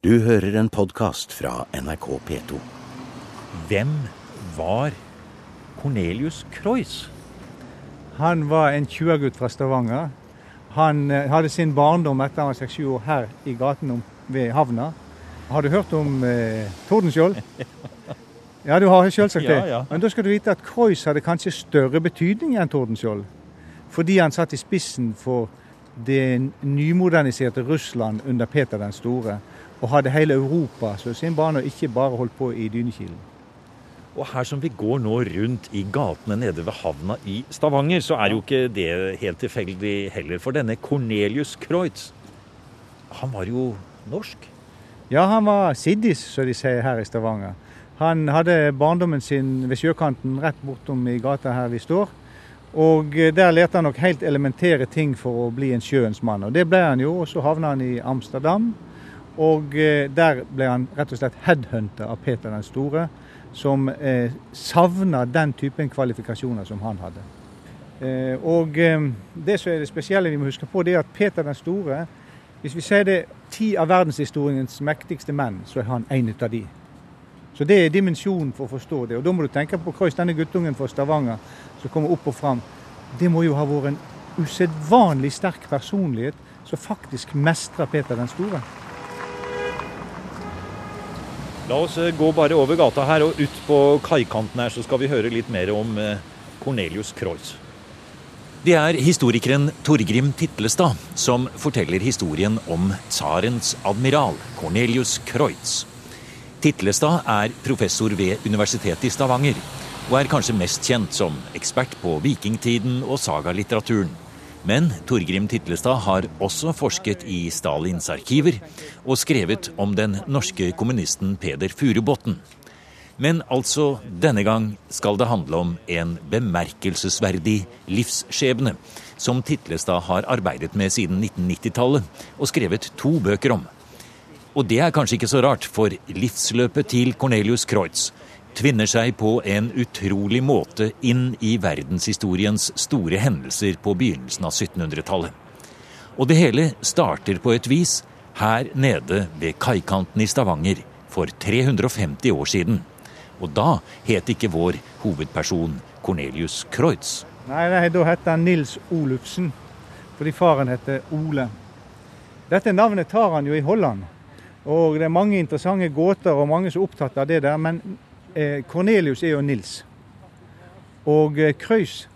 Du hører en podkast fra NRK P2. Hvem var Cornelius Croix? Han var en tjuagutt fra Stavanger. Han eh, hadde sin barndom etter han var seks-sju år her i gaten ved havna. Har du hørt om eh, Tordenskjold? Ja, du har selvsagt det. Ja, ja. Men da skal du vite at Croix hadde kanskje større betydning enn Tordenskjold. Fordi han satt i spissen for det nymoderniserte Russland under Peter den store. Og hadde hele Europa som sin bane, og ikke bare holdt på i Dynekilen. Og her som vi går nå rundt i gatene nede ved havna i Stavanger, så er jo ikke det helt tilfeldig heller. For denne Cornelius Kreutz, han var jo norsk. Ja, han var siddis, som de sier her i Stavanger. Han hadde barndommen sin ved sjøkanten rett bortom i gata her vi står. Og eh, der lærte han nok helt elementære ting for å bli en sjøens mann. Og det ble han jo, og så havna han i Amsterdam. Og eh, der ble han rett og slett headhunta av Peter den store, som eh, savna den typen kvalifikasjoner som han hadde. Eh, og eh, det som er det spesielle vi må huske på, det er at Peter den store Hvis vi sier det ti av verdenshistoriens mektigste menn, så er han en av de. Så det er dimensjonen for å forstå det. Og da må du tenke på Kreuz, denne guttungen fra Stavanger som kommer opp og fram. Det må jo ha vært en usedvanlig sterk personlighet som faktisk mestrer Peter den store. La oss eh, gå bare over gata her og ut på kaikanten her, så skal vi høre litt mer om eh, Cornelius Croix. Det er historikeren Torgrim Titlestad som forteller historien om tsarens admiral Cornelius Croix. Titlestad er professor ved Universitetet i Stavanger, og er kanskje mest kjent som ekspert på vikingtiden og sagalitteraturen. Men Torgrim Titlestad har også forsket i Stalins arkiver og skrevet om den norske kommunisten Peder Furubotn. Men altså, denne gang skal det handle om en bemerkelsesverdig livsskjebne, som Titlestad har arbeidet med siden 1990-tallet og skrevet to bøker om. Og det er kanskje ikke så rart, for livsløpet til Cornelius Kreutz tvinner seg på en utrolig måte inn i verdenshistoriens store hendelser på begynnelsen av 1700-tallet. Og det hele starter på et vis her nede ved kaikanten i Stavanger for 350 år siden. Og da het ikke vår hovedperson Cornelius Kreutz. Nei, nei, da heter han Nils Olufsen, fordi faren heter Ole. Dette navnet tar han jo i Holland. Og det er mange interessante gåter og mange som er opptatt av det der. Men eh, Cornelius er jo Nils. Og Krøys,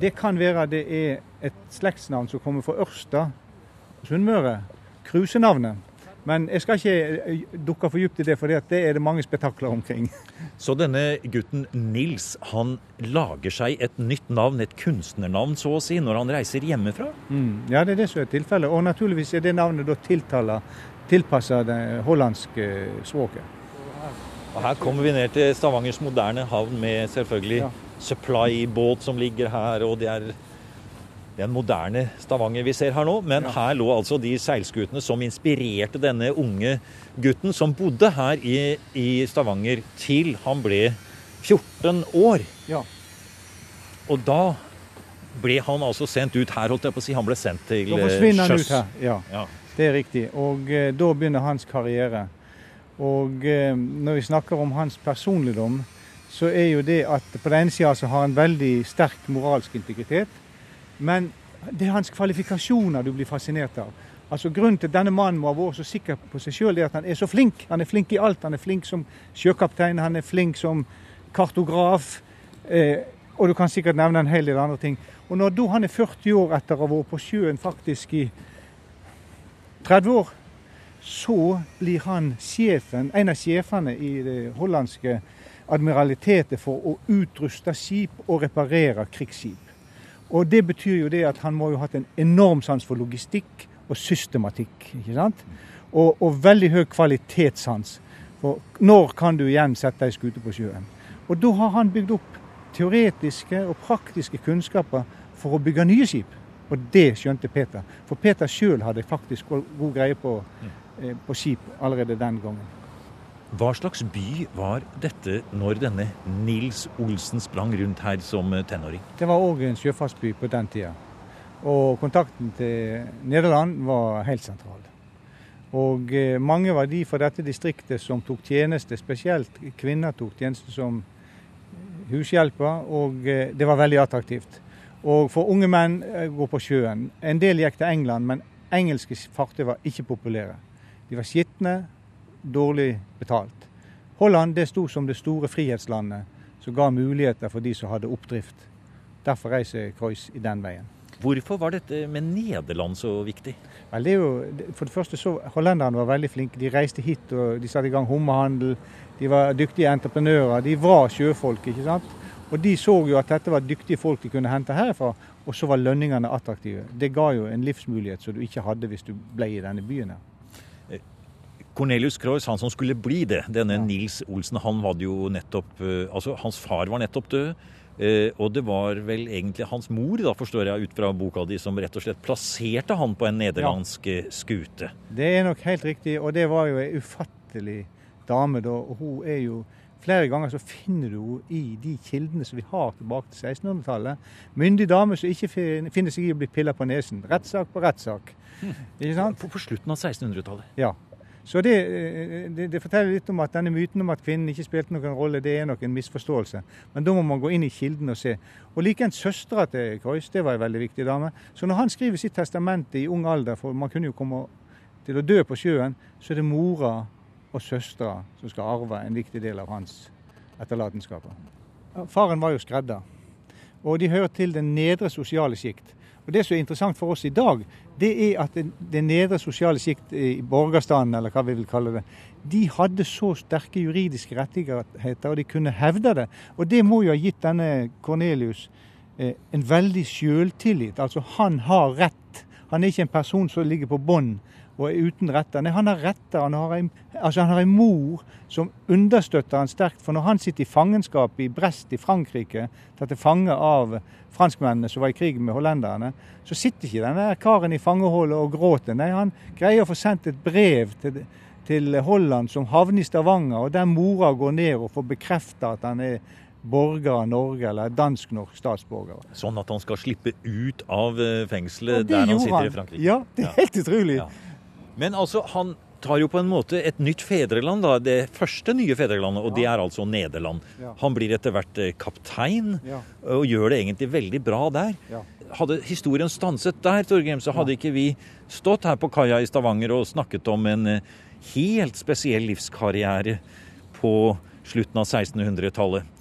det kan være det er et slektsnavn som kommer fra Ørsta, Sunnmøre. Krusenavnet. Men jeg skal ikke eh, dukke for dypt i det, for det er det mange spetakler omkring. Så denne gutten Nils, han lager seg et nytt navn, et kunstnernavn så å si, når han reiser hjemmefra? Mm, ja, det er det som er tilfellet. Og naturligvis er det navnet da tilpassa det hollandske språket. Og her kommer vi ned til Stavangers moderne havn med selvfølgelig Ja. supply-båt som ligger her, og det er, er moderne Stavanger vi ser her nå. Men Ja. her lå altså de seilskutene som inspirerte denne unge gutten som bodde her i, i Stavanger til han ble 14 år. Ja. Og da ble han altså sendt ut her, holdt jeg på å si. Han ble sendt til Da eh, forsvinner han sjøs. ut her. Ja. Ja. Det er riktig. Og eh, da begynner hans karriere. Og eh, når vi snakker om hans personligdom, så er jo det at på den ene sida så har han veldig sterk moralsk integritet. Men det er hans kvalifikasjoner du blir fascinert av. Altså Grunnen til at denne mannen må ha vært så sikker på seg sjøl, er at han er så flink. Han er flink i alt. Han er flink som sjøkaptein, han er flink som kartograf. Eh, og du kan sikkert nevne en hel del andre ting. Og når da han er 40 år etter å ha vært på sjøen faktisk i 30 år, så blir han sjefen, en av sjefene i det hollandske admiralitetet for å utruste skip og reparere krigsskip. Og Det betyr jo det at han må jo ha hatt en enorm sans for logistikk og systematikk. ikke sant? Og, og veldig høy kvalitetssans. For når kan du igjen sette ei skute på sjøen? Og da har han bygd opp teoretiske og praktiske kunnskaper for å bygge nye skip. Og det skjønte Peter. For Peter sjøl hadde faktisk god greie på, på skip allerede den gangen. Hva slags by var dette når denne Nils Olsen sprang rundt her som eh, tenåring? Det var òg en sjøfartsby på den tida. Og kontakten til Nederland var helt sentral. Og eh, mange var de fra dette distriktet som tok tjeneste, spesielt kvinner tok tjeneste som hushjelper, og eh, det var veldig attraktivt. Og for unge menn eh, gå på sjøen. En del gikk til England, men engelske fartøy var ikke populære. De var skitne, dårlig betalt. Holland det sto som det store frihetslandet som ga muligheter for de som hadde oppdrift. Derfor reiser Kreuz i den veien. Hvorfor var dette med Nederland så viktig? Vel, det jo, for det første så Hollenderne var veldig flinke. De reiste hit og de satte i gang hummerhandel. De var dyktige entreprenører. De var sjøfolk. ikke sant? Og de så jo at dette var dyktige folk de kunne hente herfra, og så var lønningene attraktive. Det ga jo en livsmulighet som du ikke hadde hvis du ble i denne byen. her. Cornelius Kreuz, han som skulle bli det, denne Nils Olsen, han var jo nettopp eh, Altså, hans far var nettopp død. Eh, og det var vel egentlig hans mor, da forstår jeg ut fra boka di, som rett og slett plasserte han på en nederlandsk ja. skute. Det er nok helt riktig, og det var jo ei ufattelig dame da. Og hun er jo Flere ganger så finner du henne i de kildene som vi har tilbake til 1600-tallet. Myndig dame som ikke finner seg i å bli pilla på nesen. Rettssak på rettssak. Mm. Ikke sant? På, på slutten av 1600-tallet? Ja. Så det, eh, det, det, forteller litt om at denne myten om at kvinnen ikke spilte noen rolle, det er nok en misforståelse. Men da må man gå inn i kilden og se. Og likeens søstera til Kreuz, det var en veldig viktig dame. Så når han skriver sitt testament i ung alder, for man kunne jo komme til å dø på sjøen, så er det mora og søstera som skal arve en viktig del av hans etterlatenskaper. Faren var jo skredder, og de hører til den nedre sosiale sjikt. Og Det som er interessant for oss i dag, det er at det nedre sosiale sjikt i borgerstanden, eller hva vi vil kalle det, de hadde så sterke juridiske rettigheter, og de kunne hevde det. Og det må jo ha gitt denne Cornelius eh, en veldig sjøltillit. Altså, han har rett. Han er ikke en person som ligger på bånn og er uten retter. Nei, han har retter. Han har, en, altså han har en mor som understøtter han sterkt. For når han sitter i fangenskap i Brest i Frankrike, tatt til fange av franskmennene som var i krig med hollenderne, så sitter ikke denne karen i fangehullet og gråter. Nei, han greier å få sendt et brev til, til Holland som havner i Stavanger, og der mora går ned og får bekrefta at han er borger av Norge, eller dansk-norsk statsborger. Sånn at han skal slippe ut av eh, fengselet der han sitter han. i Frankrike? Ja, det er helt utrolig. Ja. Men altså, han tar jo på en måte et nytt fedreland, da. Det første nye fedrelandet, og det er altså Nederland. Han blir etter hvert eh, kaptein, og gjør det egentlig veldig bra der. Hadde historien stanset der, Torgrim, så hadde ikke vi stått her på kaia i Stavanger og snakket om en eh, helt spesiell livskarriere på slutten av 1600-tallet.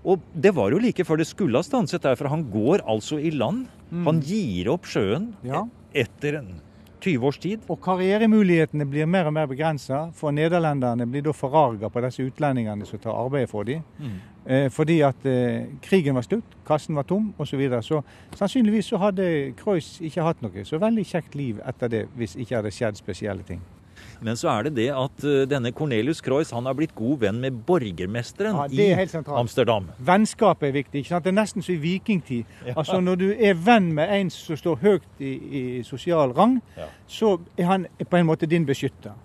Og det var jo like før det skulle ha stanset der, for han går altså i land. Mm. Han gir opp sjøen etter en 20 års tid. Og karrieremulighetene blir mer og mer begrensa, for nederlenderne blir da forarga på disse utlendingene som tar arbeidet for dem. Mm. Eh, fordi at eh, krigen var slutt, kassen var tom osv. Så, videre. så sannsynligvis så hadde Kreuz ikke hatt noe så veldig kjekt liv etter det, hvis ikke hadde skjedd spesielle ting. Men så er det det at uh, denne Cornelius Croix han har blitt god venn med borgermesteren ja, i Amsterdam. Vennskapet er viktig. ikke sant? Det er nesten som i vikingtid. Ja. Altså Når du er venn med en som står høyt i, i sosial rang, ja. så er han på en måte din beskytter.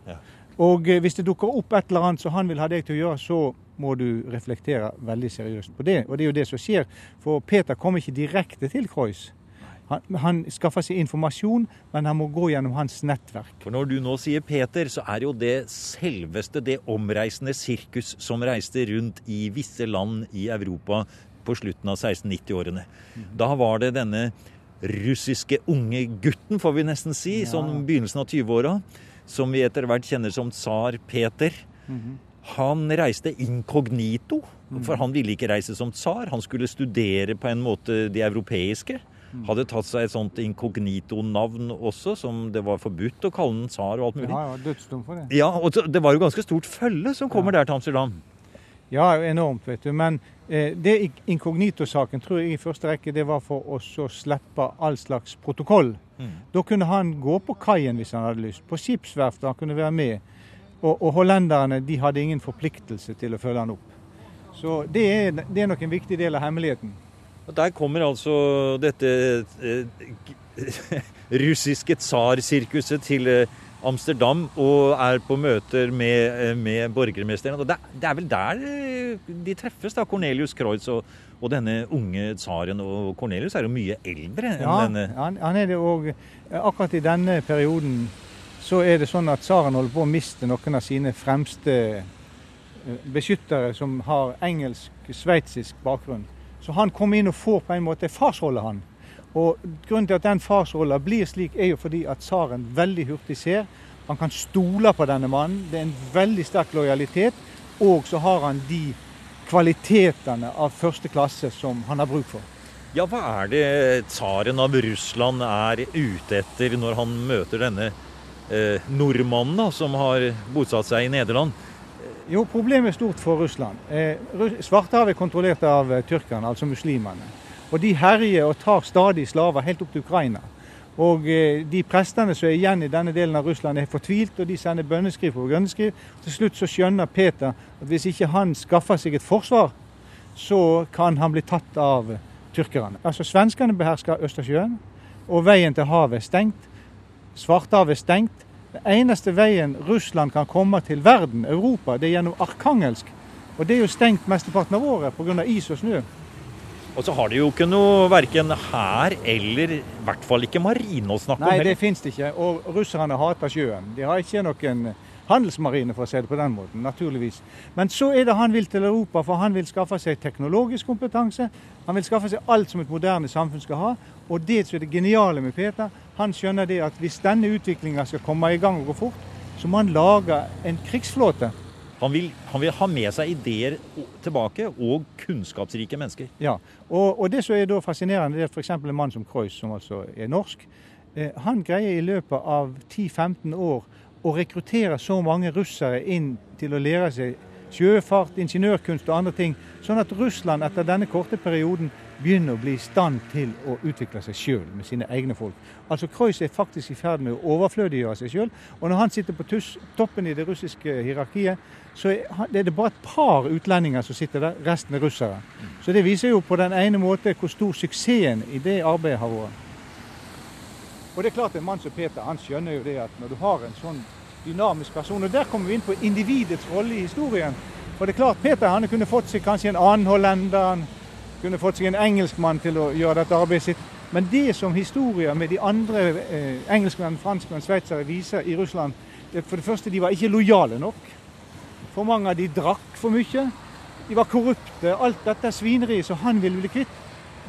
Og uh, hvis det dukker opp et eller annet som han vil ha deg til å gjøre, så må du reflektere veldig seriøst på det. Og det er jo det som skjer. For Peter kommer ikke direkte til Kreuz. Han, han, skaffer seg informasjon, men han må gå gjennom hans nettverk. For Når du nå sier Peter, så er jo det selveste det omreisende sirkus som reiste rundt i visse land i Europa på slutten av 1690-årene. Mhm. Da var det denne russiske unge gutten, får vi nesten si, ja. sånn begynnelsen av 20-åra, som vi etter hvert kjenner som tsar Peter. Mm -hmm. Han reiste inkognito, for mhm. han ville ikke reise som tsar. Han skulle studere på en måte de europeiske. Hadde tatt seg et sånt inkognito-navn også, som det var forbudt å kalle den tsar og alt mulig. Ja, ja, dødsdom for det. Ja, og Det var jo ganske stort følge som kommer ja. der til Amsterdam. Ja, enormt, vet du. Men eh, det inkognito-saken tror jeg i første rekke det var for å slippe all slags protokoll. Mm. Da kunne han gå på kaien hvis han hadde lyst. På skipsverftet han kunne være med. Og, og hollenderne de hadde ingen forpliktelse til å følge han opp. Så det er, det er nok en viktig del av hemmeligheten. Og Der kommer altså dette eh, russiske tsarsirkuset til eh, Amsterdam og er på møter med, eh, med borgermesteren. Det, det, er vel der de treffes, da, Cornelius Kreutz og, og denne unge tsaren. Og Cornelius er jo mye eldre enn ja, denne han, han er det òg. Akkurat i denne perioden så er det sånn at tsaren holder på å miste noen av sine fremste beskyttere som har engelsk-sveitsisk bakgrunn. Så han kommer inn og får på en måte farsrolle, han. Og Grunnen til at den farsrolla blir slik, er jo fordi at tsaren veldig hurtig ser. Han kan stole på denne mannen. Det er en veldig sterk lojalitet. Og så har han de kvalitetene av første klasse som han har bruk for. Ja, hva er det tsaren av Russland er ute etter når han møter denne eh, nordmannen da, som har bosatt seg i Nederland? Jo, problemet er stort for Russland. Eh, Svartehavet er kontrollert av eh, tyrkerne, altså muslimene. Og de herjer og tar stadig slaver helt opp til Ukraina. Og eh, de prestene som er igjen i denne delen av Russland er fortvilt, og de sender bønneskriv på grønneskriv. Til slutt så skjønner Peter at hvis ikke han skaffer seg et forsvar, så kan han bli tatt av tyrkerne. Altså Svenskene behersker Østersjøen, og veien til havet er stengt. Svartehavet er stengt. Den eneste veien Russland kan komme til verden, Europa, det er gjennom Arkangelsk. Og det er jo stengt mesteparten av året pga. is og snø. Og så har de jo ikke noe verken hær eller i hvert fall ikke marine å snakke Nei, om. Nei, det fins det ikke. Og russerne hater sjøen. De har ikke noen handelsmarine, for å si det på den måten. Naturligvis. Men så er det han vil til Europa, for han vil skaffe seg teknologisk kompetanse. Han vil skaffe seg alt som et moderne samfunn skal ha. Og det som er det geniale med Peter, han skjønner det at hvis denne utviklinga skal komme i gang og gå fort, så må han lage en krigsflåte. Han vil, han vil, ha med seg ideer tilbake, og kunnskapsrike mennesker. Ja, og, og det som er da fascinerende, det er f.eks. en mann som Kreuss, som altså er norsk. Eh, han greier i løpet av 10-15 år å rekruttere så mange russere inn til å lære seg sjøfart, ingeniørkunst og andre ting, sånn at Russland etter denne korte perioden begynner å bli i stand til å utvikle seg sjøl med sine egne folk. Altså Kreuz er faktisk i ferd med å overflødiggjøre seg sjøl. Og når han sitter på toppen i det russiske hierarkiet, så er det bare et par utlendinger som sitter der, resten er russere. Så det viser jo på den ene måte hvor stor suksessen i det arbeidet har vært. Og det er klart En mann som Peter han skjønner jo det at når du har en sånn dynamisk person og Der kommer vi inn på individets rolle i historien. For det er klart Peter han kunne fått seg kanskje en annen hollender, kunne fått seg en engelskmann til å gjøre dette arbeidet sitt. Men det som historier med de andre eh, engelskmenn, franskmenn, sveitsere viser i Russland, det for det første de var ikke lojale nok. For mange av de drakk for mye. De var korrupte. Alt dette svineriet som han ville bli kvitt,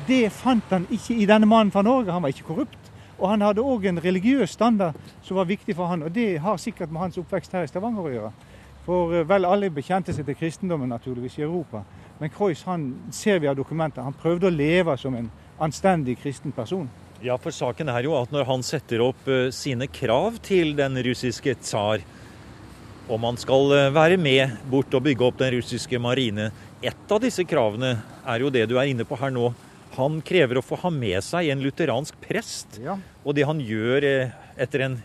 det fant han ikke i denne mannen fra Norge. Han var ikke korrupt. Og han hadde òg en religiøs standard som var viktig for han, og det har sikkert med hans oppvekst her i Stavanger å gjøre. For eh, vel alle bekjente seg til kristendommen naturligvis i Europa. Men han ser vi av dokumentet, han prøvde å leve som en anstendig kristen person. Ja, for saken er jo at når han setter opp uh, sine krav til den russiske tsar, om han skal uh, være med bort og bygge opp den russiske marine Et av disse kravene er jo det du er inne på her nå, han krever å få ha med seg en lutheransk prest. Ja. Og det han gjør eh, etter en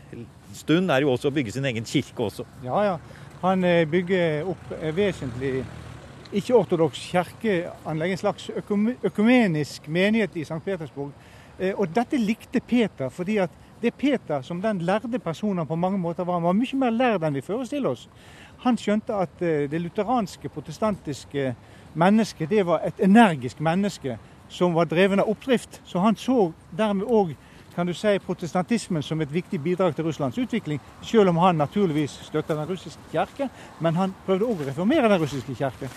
stund, er jo også å bygge sin egen kirke også. Ja, ja. Han eh, bygger opp eh, vesentlig ikke-ortodoks kirkeanlegg, en slags økumenisk menighet i St. Petersburg. Og dette likte Peter, fordi at det er Peter som den lærde personen på mange måter var. Han var mye mer lærd enn vi forestiller oss. Han skjønte at det lutheranske, protestantiske mennesket det var et energisk menneske som var dreven av oppdrift. Så han så dermed òg kan du si, protestantismen som et viktig bidrag til Russlands utvikling, selv om han naturligvis støtter den russiske kirke. Men han prøvde òg å reformere den russiske kirke.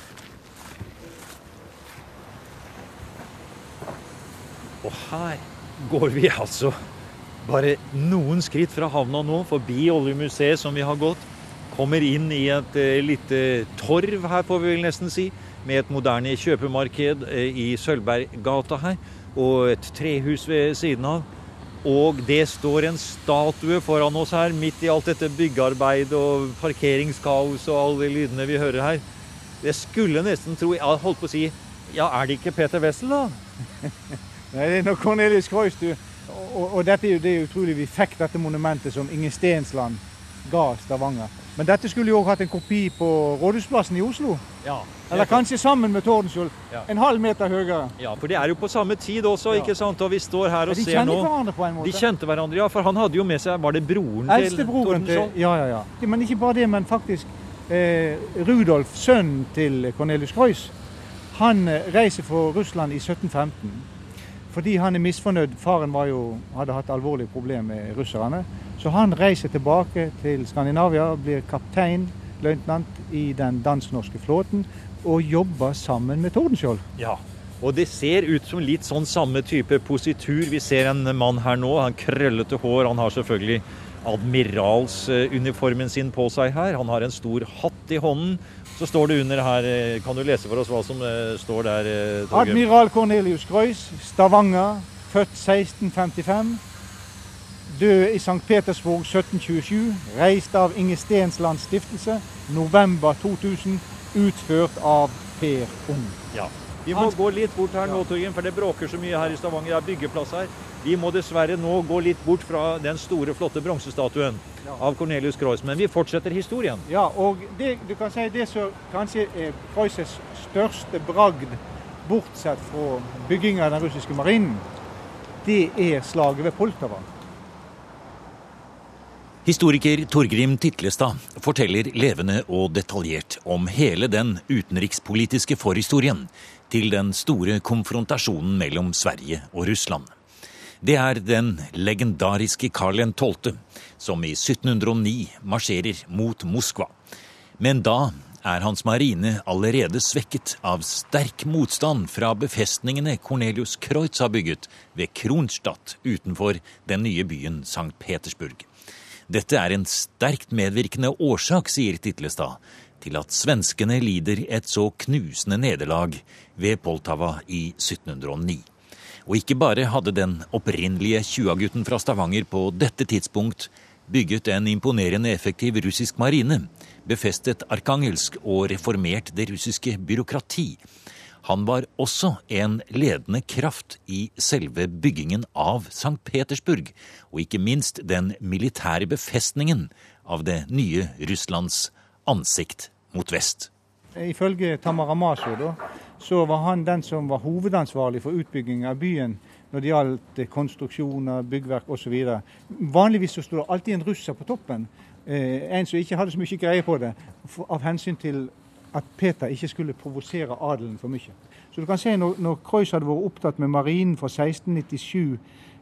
Og her går vi altså bare noen skritt fra havna nå, forbi oljemuseet som vi har gått. Kommer inn i et uh, lite torv her, får vi vel nesten si med et moderne kjøpemarked eh, i Sølvberggata her, og et trehus ved siden av. Og det står en statue foran oss her, midt i alt dette byggearbeidet og parkeringskaos og alle de lydene vi hører her. Jeg skulle nesten tro Jeg holdt på å si Ja, er det ikke Peter Wessel, da? Nei, det er nok Cornelius Kreuz, du. Og, og, dette er jo det utrolig vi fikk dette monumentet som Inge Stensland ga Stavanger. Men dette skulle jo òg hatt en kopi på Rådhusplassen i Oslo. Ja, Eller kanskje sammen med Tordenskjold. Ja. En halv meter høyere. Ja, for det er jo på samme tid også, ja. ikke sant? Og vi står her og ser nå De kjenner hverandre på en måte. De kjente hverandre, ja. For han hadde jo med seg Var det broren Eldste til broren Til, ja, ja, ja. Men ikke bare det, men faktisk eh, Rudolf, sønnen til Cornelius Kreuz, han eh, reiser for Russland i 1715 fordi han er misfornøyd. Faren jo, hadde hatt alvorlige problemer med russerne. Så han reiser tilbake til Skandinavia, blir kaptein, løytnant, i den dansk-norske flåten og jobber sammen med Tordenskjold. Ja, og det ser ut som litt sånn samme type positur. Vi ser en mann her nå, han krøllete hår. Han har selvfølgelig admiralsuniformen sin på seg her. Han har en stor hatt i hånden. Så står det under her, eh, kan du lese for oss hva som eh, står der? eh, Admiral Cornelius Greuss, Stavanger, født 1655. Død i St. Petersburg 1727. Reist av Inge Stenslands stiftelse. November 2000. Utført av Per Ung. Ja. Vi må gå litt bort her nå, Torgrim, for det bråker så mye her i Stavanger. Det er byggeplass her. Vi må dessverre nå gå litt bort fra den store, flotte bronsestatuen av Cornelius Croix. Men vi fortsetter historien. Ja, og det, du kan si det som kanskje er Kreuzes største bragd, bortsett fra bygginga av den russiske marinen, det er slaget ved Poltava. Historiker Torgrim Titlestad forteller levende og detaljert om hele den utenrikspolitiske forhistorien til den store konfrontasjonen mellom Sverige og Russland. Det er den legendariske Karl 12. som i 1709 marsjerer mot Moskva. Men da er hans marine allerede svekket av sterk motstand fra befestningene Cornelius Kreutz har bygget ved Kronstadt utenfor den nye byen St. Petersburg. Dette er en sterkt medvirkende årsak, sier Titlestad, til at svenskene lider et så knusende nederlag ved Poltava i 1709. Og ikke bare hadde den opprinnelige tjuagutten fra Stavanger på dette tidspunkt bygget en imponerende effektiv russisk marine, befestet arkangelsk og reformert det russiske byråkrati. Han var også en ledende kraft i selve byggingen av St. Petersburg, og ikke minst den militære befestningen av det nye Russlands ansikt mot vest. Ifølge Tamaramasho da, så var han den som var hovedansvarlig for utbygging av byen når det gjaldt konstruksjoner, byggverk osv. Vanligvis så sto det alltid en russer på toppen, eh, en som ikke hadde så mye greie på det, for, av hensyn til at Peter ikke skulle provosere adelen for mye. Så du kan se når, når Kreuz hadde vært opptatt med marinen fra 1697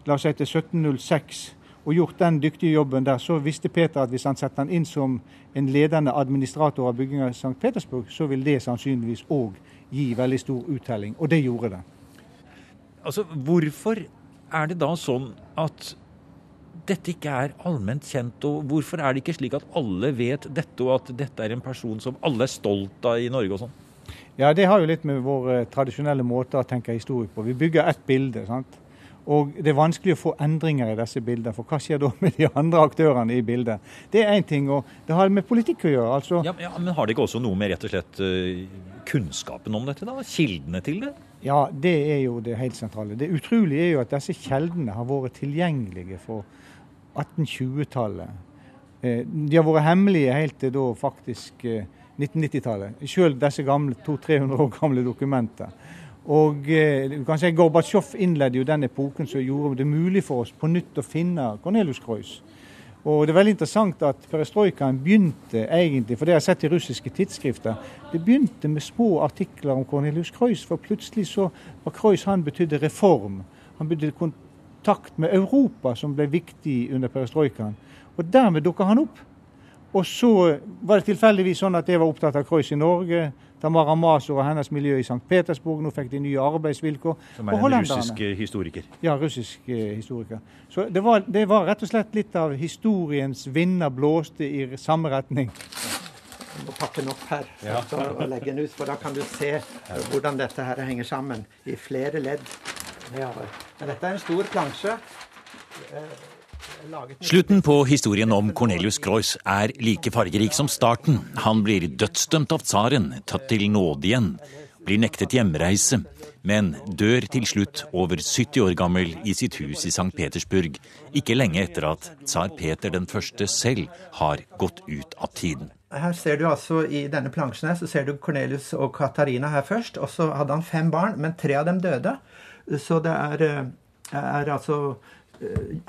la oss si til 1706 og gjort den dyktige jobben der, så visste Peter at hvis han setter han inn som en ledende administrator av bygginga i St. Petersburg, så vil det sannsynligvis òg gi veldig stor uttelling. Og det gjorde det. Altså, Hvorfor er det da sånn at dette ikke er allment kjent, og hvorfor er det ikke slik at alle vet dette, og at dette er en person som alle er stolt av i Norge og sånn? Ja, Det har jo litt med vår eh, tradisjonelle måte å tenke historie på. Vi bygger ett bilde. sant? Og det er vanskelig å få endringer i disse bildene, for hva skjer da med de andre aktørene i bildet? Det er én ting, og det har med politikk å gjøre. altså. Ja, ja, Men har det ikke også noe med rett og slett eh, kunnskapen om dette, da? Kildene til det? Ja, det er jo det helt sentrale. Det utrolige er jo at disse kjeldene har vært tilgjengelige for 1820-tallet. Eh, De har vært hemmelige helt til da faktisk eh, 1990-tallet. Selv disse gamle 200-300 år gamle dokumenter. Og eh, du kan si Gorbatsjov innledde jo den epoken som gjorde det mulig for oss på nytt å finne Cornelius Kreuz. Og det er veldig interessant at perestrojkaen begynte egentlig, for det har jeg sett i russiske tidsskrifter, det begynte med små artikler om Cornelius Kreuz, for plutselig så var Kreuz han betydde reform. Han betydde kontakt med Europa, som ble viktig under perestrojkaen. Og dermed dukka han opp. Og så var det tilfeldigvis sånn at jeg var opptatt av Croix i Norge. Tamara Masur og hennes miljø i St. Petersburg. Nå fikk de nye arbeidsvilkår. Som er en russisk eh, historiker. Ja, russisk eh, historiker. Så det var, det var rett og slett litt av historiens vinder blåste i samme retning. Jeg må pakke den opp her ja. og legge den ut, for da kan du se hvordan dette her henger sammen i flere ledd. Men dette er en stor plansje. Slutten på historien om Cornelius Croix er like fargerik som starten. Han blir dødsdømt av tsaren, tatt til nåde igjen, blir nektet hjemreise, men dør til slutt over 70 år gammel i sitt hus i St. Petersburg, ikke lenge etter at tsar Peter den første selv har gått ut av tiden. Her ser du altså I denne plansjen her, så ser du Cornelius og Katarina her først. Og så hadde han fem barn, men tre av dem døde. Så det er, eh, er altså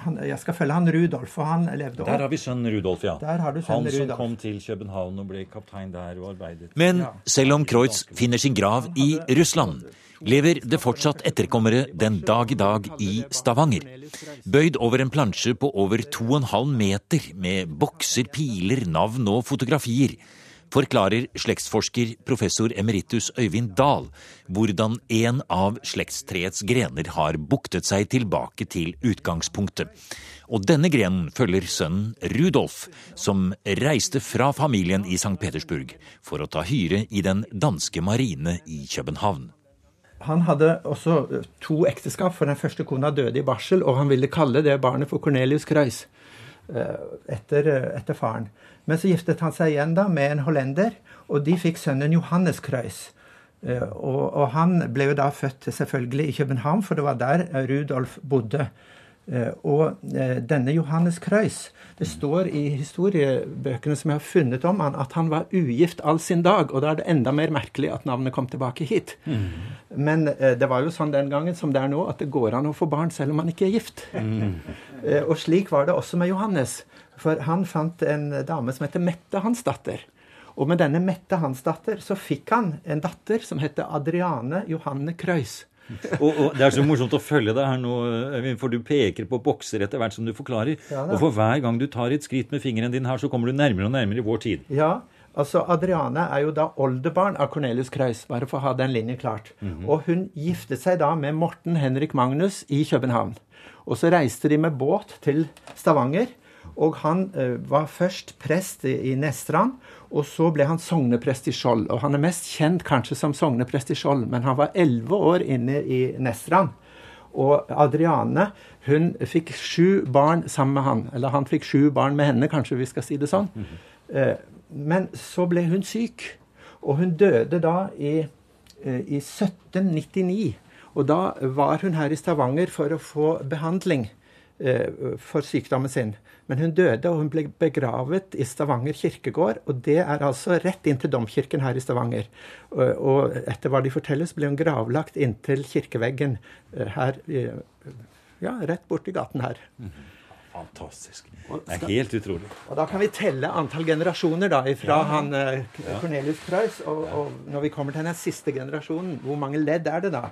han, jeg skal følge han Rudolf, for han levde Der har vi sønnen Rudolf, ja. Der har du sønnen Han som Rudolf. kom til København og ble kaptein der og arbeidet. Men selv om Kreutz finner sin grav i Russland, lever det fortsatt etterkommere den dag i dag i Stavanger. Bøyd over en plansje på over 2,5 meter med bokser, piler, navn og fotografier, forklarer slektsforsker professor emeritus Øyvind Dahl hvordan en av slektstreets grener har buktet seg tilbake til utgangspunktet. Og denne grenen følger sønnen Rudolf, som reiste fra familien i St. Petersburg for å ta hyre i den danske marine i København. Han hadde også to ekteskap, for den første kona døde i barsel, og han ville kalle det barnet for Cornelius Kreuz eh, etter, eh, etter faren. Men så giftet han seg igjen da med en hollender, og de fikk sønnen Johannes Kreuz. Eh, Og, og han ble jo da født selvfølgelig i København, for det var der Rudolf bodde. Eh, Og eh, denne Johannes Kreuz Det står i historiebøkene som jeg har funnet om han, at han var ugift all sin dag. Og da er det enda mer merkelig at navnet kom tilbake hit. Men eh, det var jo sånn den gangen som det er nå, at det går an å få barn selv om man ikke er gift. Mm. og slik var det også med Johannes. For han fant en dame som heter Mette, Hansdatter. Og med denne Mette, Hansdatter så fikk han en datter som heter Adriane Johanne Kreuz. Og, og Det er så morsomt å følge deg her nå, Øyvind, for du peker på bokser etter hvert som du forklarer. Ja, og for hver gang du tar et skritt med fingeren din her, så kommer du nærmere og nærmere i vår tid. Ja, altså Adriane er jo da oldebarn av Cornelius Kreis, bare for å ha den linjen klart. Og hun giftet seg da med Morten Henrik Magnus i København. Og så reiste de med båt til Stavanger. Og han eh, var først prest i, Nestrand, og så ble han sogneprest i Skjold. Og han er mest kjent kanskje som sogneprest i Skjold, men han var elleve år inne i Nestrand. Og Adriane hun fikk sju barn sammen med han. Eller han fikk sju barn med henne, kanskje vi skal si det sånn. Eh, Men så ble hun syk, og hun døde da i, eh, i 1799. Og da var hun her i Stavanger for å få behandling eh, for sykdommen sin. Men hun døde, og hun ble begravet i Stavanger kirkegård. Og det er altså rett inntil domkirken her i Stavanger. Og, etter hva de forteller, så ble hun gravlagt inntil kirkeveggen eh, her Ja, rett borti gaten her. Fantastisk. Det er helt utrolig. Og da kan vi telle antall generasjoner da, fra han eh, Cornelius Preus. Og, og når vi kommer til den siste generasjonen, hvor mange ledd er det da?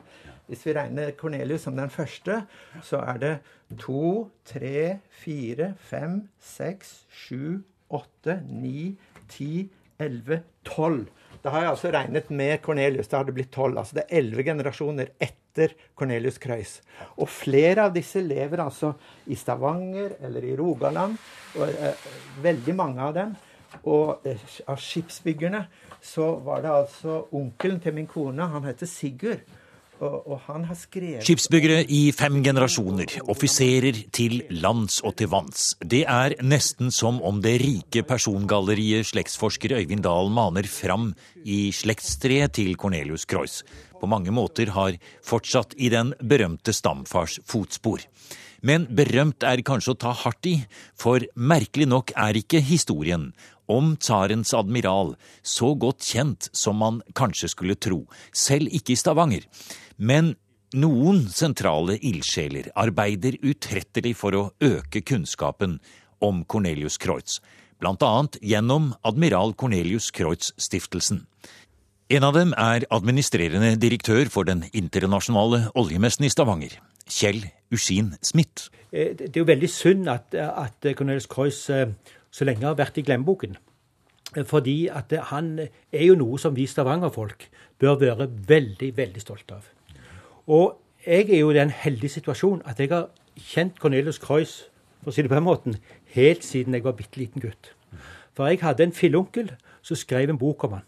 Hvis vi regner Cornelius som den første, så er det to, tre, fire, fem, seks, sju, åtte, ni, ti, elleve, tolv. Da har jeg altså regnet med Cornelius. Da har det blitt tolv. Altså det er elleve generasjoner etter Cornelius Kreuz. Og flere av disse lever altså i Stavanger eller i Rogaland. Og, eh, veldig mange av dem. Og eh, av skipsbyggerne så var det altså onkelen til min kone. Han heter Sigurd. Skipsbyggere i fem generasjoner, offiserer til lands og til vanns. Det er nesten som om det rike persongalleriet slektsforsker Øyvind Dahl maner fram i slektstreet til Cornelius Kreuz på mange måter har fortsatt i den berømte stamfars fotspor. Men berømt er kanskje å ta hardt i, for merkelig nok er ikke historien om tsarens admiral så godt kjent som man kanskje skulle tro, selv ikke i Stavanger. Men noen sentrale ildsjeler arbeider utrettelig for å øke kunnskapen om Cornelius Kreutz, annet gjennom Admiral Cornelius Kreutz-stiftelsen. En av dem er administrerende direktør for den internasjonale oljemessen i Stavanger, Kjell Usin Smith. Eh, Det er jo veldig synd at, at Cornelius Kreuz eh, så lenge har vært i glemmeboken. Eh, Fordi at han er jo noe som vi stavangerfolk bør være veldig, veldig stolte av. Og jeg er jo i den heldige situasjonen at jeg har kjent Cornelius Kreuz for å si det på den måten, helt siden jeg var bitte liten gutt. For jeg hadde en filleonkel som skrev en bok om han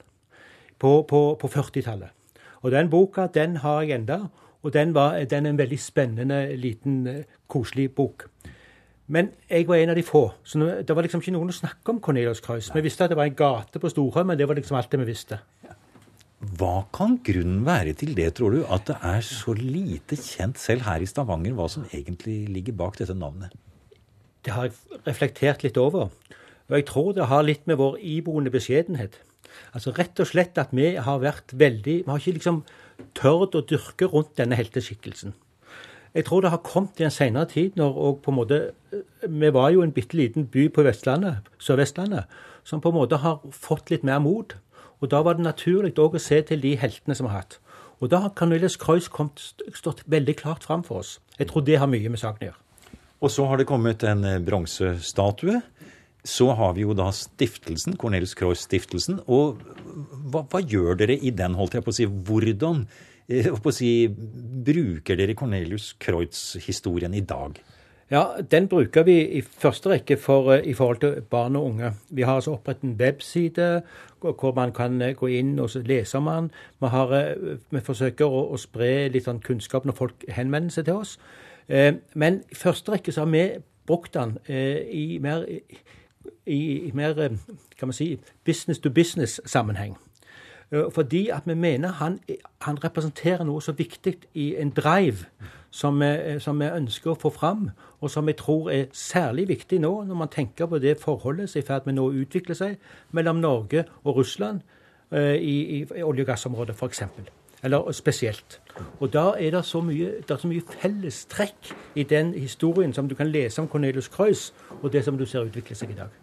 på, på, på 40-tallet. Og den boka den har jeg enda, og den, var, den er en veldig spennende, liten, eh, koselig bok. Men jeg var en av de få. så Det var liksom ikke noen å snakke om Cornelius Kreuz. Vi visste at det var en gate på Storhøy, men det var liksom alt det vi visste. Hva kan grunnen være til det, tror du? At det er så lite kjent selv her i Stavanger hva som egentlig ligger bak dette navnet? Det har jeg reflektert litt over. Og jeg tror det har litt med vår iboende beskjedenhet. Altså rett og slett at vi har vært veldig Vi har ikke liksom tørt å dyrke rundt denne helteskikkelsen. Jeg tror det har kommet i en senere tid når òg på en måte Vi var jo en bitte liten by på Vestlandet, Sør-Vestlandet som på en måte har fått litt mer mot. Og da var det naturlig å se til de heltene som har hatt. Og da har Cornelius Kreuz stått veldig klart fram for oss. Jeg tror det har mye med saken å gjøre. Og så har det kommet en eh, bronsestatue. Så har vi jo da stiftelsen, Cornelius Kreuz-stiftelsen. Og hva, hva, gjør dere i den, holdt jeg på å si? Hvordan eh, å si, bruker dere Cornelius Kreuz-historien i dag? Ja, Den bruker vi i første rekke for, eh, i forhold til barn og unge. Vi har altså opprettet en webside hvor man kan eh, gå inn og lese om den. Vi, har, eh, vi forsøker å, å, spre litt sånn kunnskap når folk henvender seg til oss. Men i første rekke så har vi brukt den i mer, i, i mer kan man si, business to business-sammenheng. Fordi at vi mener han, han, representerer noe så viktig i en drive som vi, som vi, ønsker å få fram, og som jeg tror er særlig viktig nå, når man tenker på det forholdet som er i ferd med å utvikle seg mellom Norge og Russland uh, i, i olje- og gassområdet, f.eks. Eller spesielt. Og da er det så mye, mye fellestrekk i den historien som du kan lese om Cornelius Kreuz, og det som du ser utvikle seg i dag.